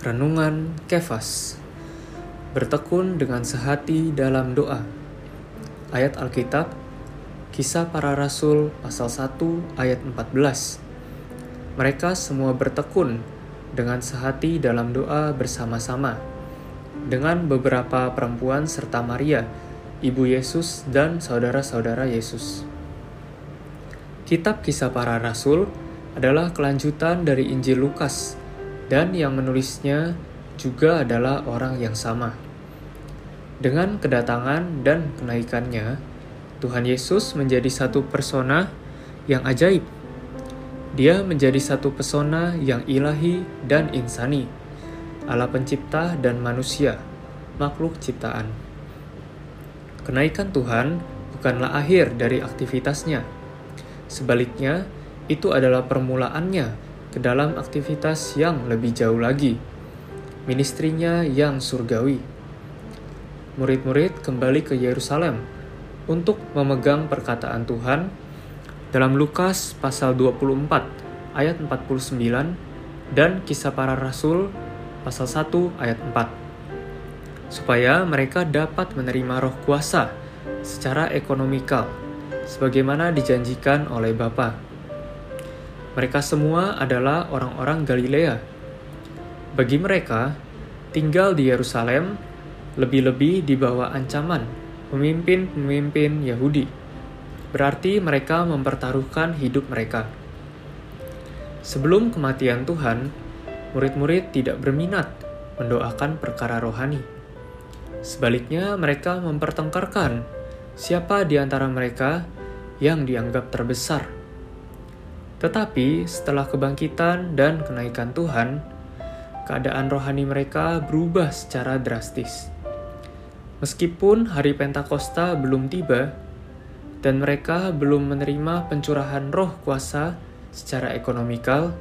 Renungan Kefas. Bertekun dengan sehati dalam doa. Ayat Alkitab Kisah para Rasul pasal 1 ayat 14 Mereka semua bertekun dengan sehati dalam doa bersama-sama dengan beberapa perempuan serta Maria, ibu Yesus dan saudara-saudara Yesus. Kitab Kisah Para Rasul adalah kelanjutan dari Injil Lukas dan yang menulisnya juga adalah orang yang sama. Dengan kedatangan dan kenaikannya, Tuhan Yesus menjadi satu persona yang ajaib. Dia menjadi satu pesona yang ilahi dan insani, Allah pencipta dan manusia, makhluk ciptaan. Kenaikan Tuhan bukanlah akhir dari aktivitasnya. Sebaliknya, itu adalah permulaannya ke dalam aktivitas yang lebih jauh lagi, ministrinya yang surgawi. Murid-murid kembali ke Yerusalem untuk memegang perkataan Tuhan dalam Lukas pasal 24 ayat 49 dan kisah para rasul pasal 1 ayat 4 supaya mereka dapat menerima roh kuasa secara ekonomikal sebagaimana dijanjikan oleh Bapa. Mereka semua adalah orang-orang Galilea. Bagi mereka, tinggal di Yerusalem lebih-lebih di bawah ancaman pemimpin-pemimpin Yahudi. Berarti mereka mempertaruhkan hidup mereka. Sebelum kematian Tuhan, murid-murid tidak berminat mendoakan perkara rohani. Sebaliknya, mereka mempertengkarkan siapa di antara mereka yang dianggap terbesar tetapi setelah kebangkitan dan kenaikan Tuhan, keadaan rohani mereka berubah secara drastis. Meskipun hari Pentakosta belum tiba dan mereka belum menerima pencurahan roh kuasa secara ekonomikal,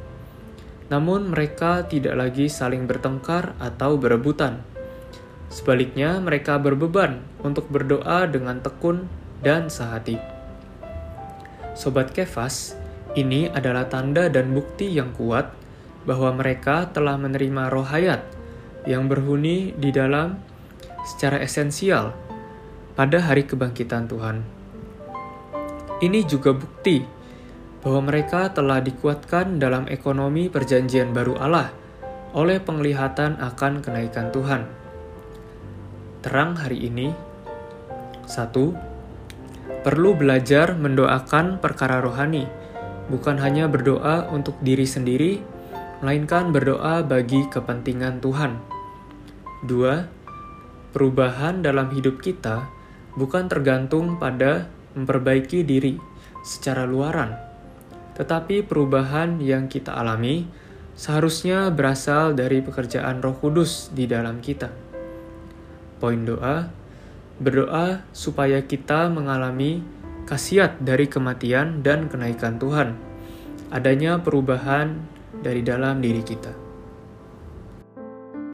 namun mereka tidak lagi saling bertengkar atau berebutan. Sebaliknya, mereka berbeban untuk berdoa dengan tekun dan sehati. Sobat Kefas, ini adalah tanda dan bukti yang kuat bahwa mereka telah menerima roh hayat yang berhuni di dalam secara esensial pada hari kebangkitan Tuhan. Ini juga bukti bahwa mereka telah dikuatkan dalam ekonomi perjanjian baru Allah oleh penglihatan akan kenaikan Tuhan. Terang hari ini, satu, perlu belajar mendoakan perkara rohani bukan hanya berdoa untuk diri sendiri, melainkan berdoa bagi kepentingan Tuhan. Dua, perubahan dalam hidup kita bukan tergantung pada memperbaiki diri secara luaran, tetapi perubahan yang kita alami seharusnya berasal dari pekerjaan Roh Kudus di dalam kita. Poin doa: berdoa supaya kita mengalami khasiat dari kematian dan kenaikan Tuhan, adanya perubahan dari dalam diri kita.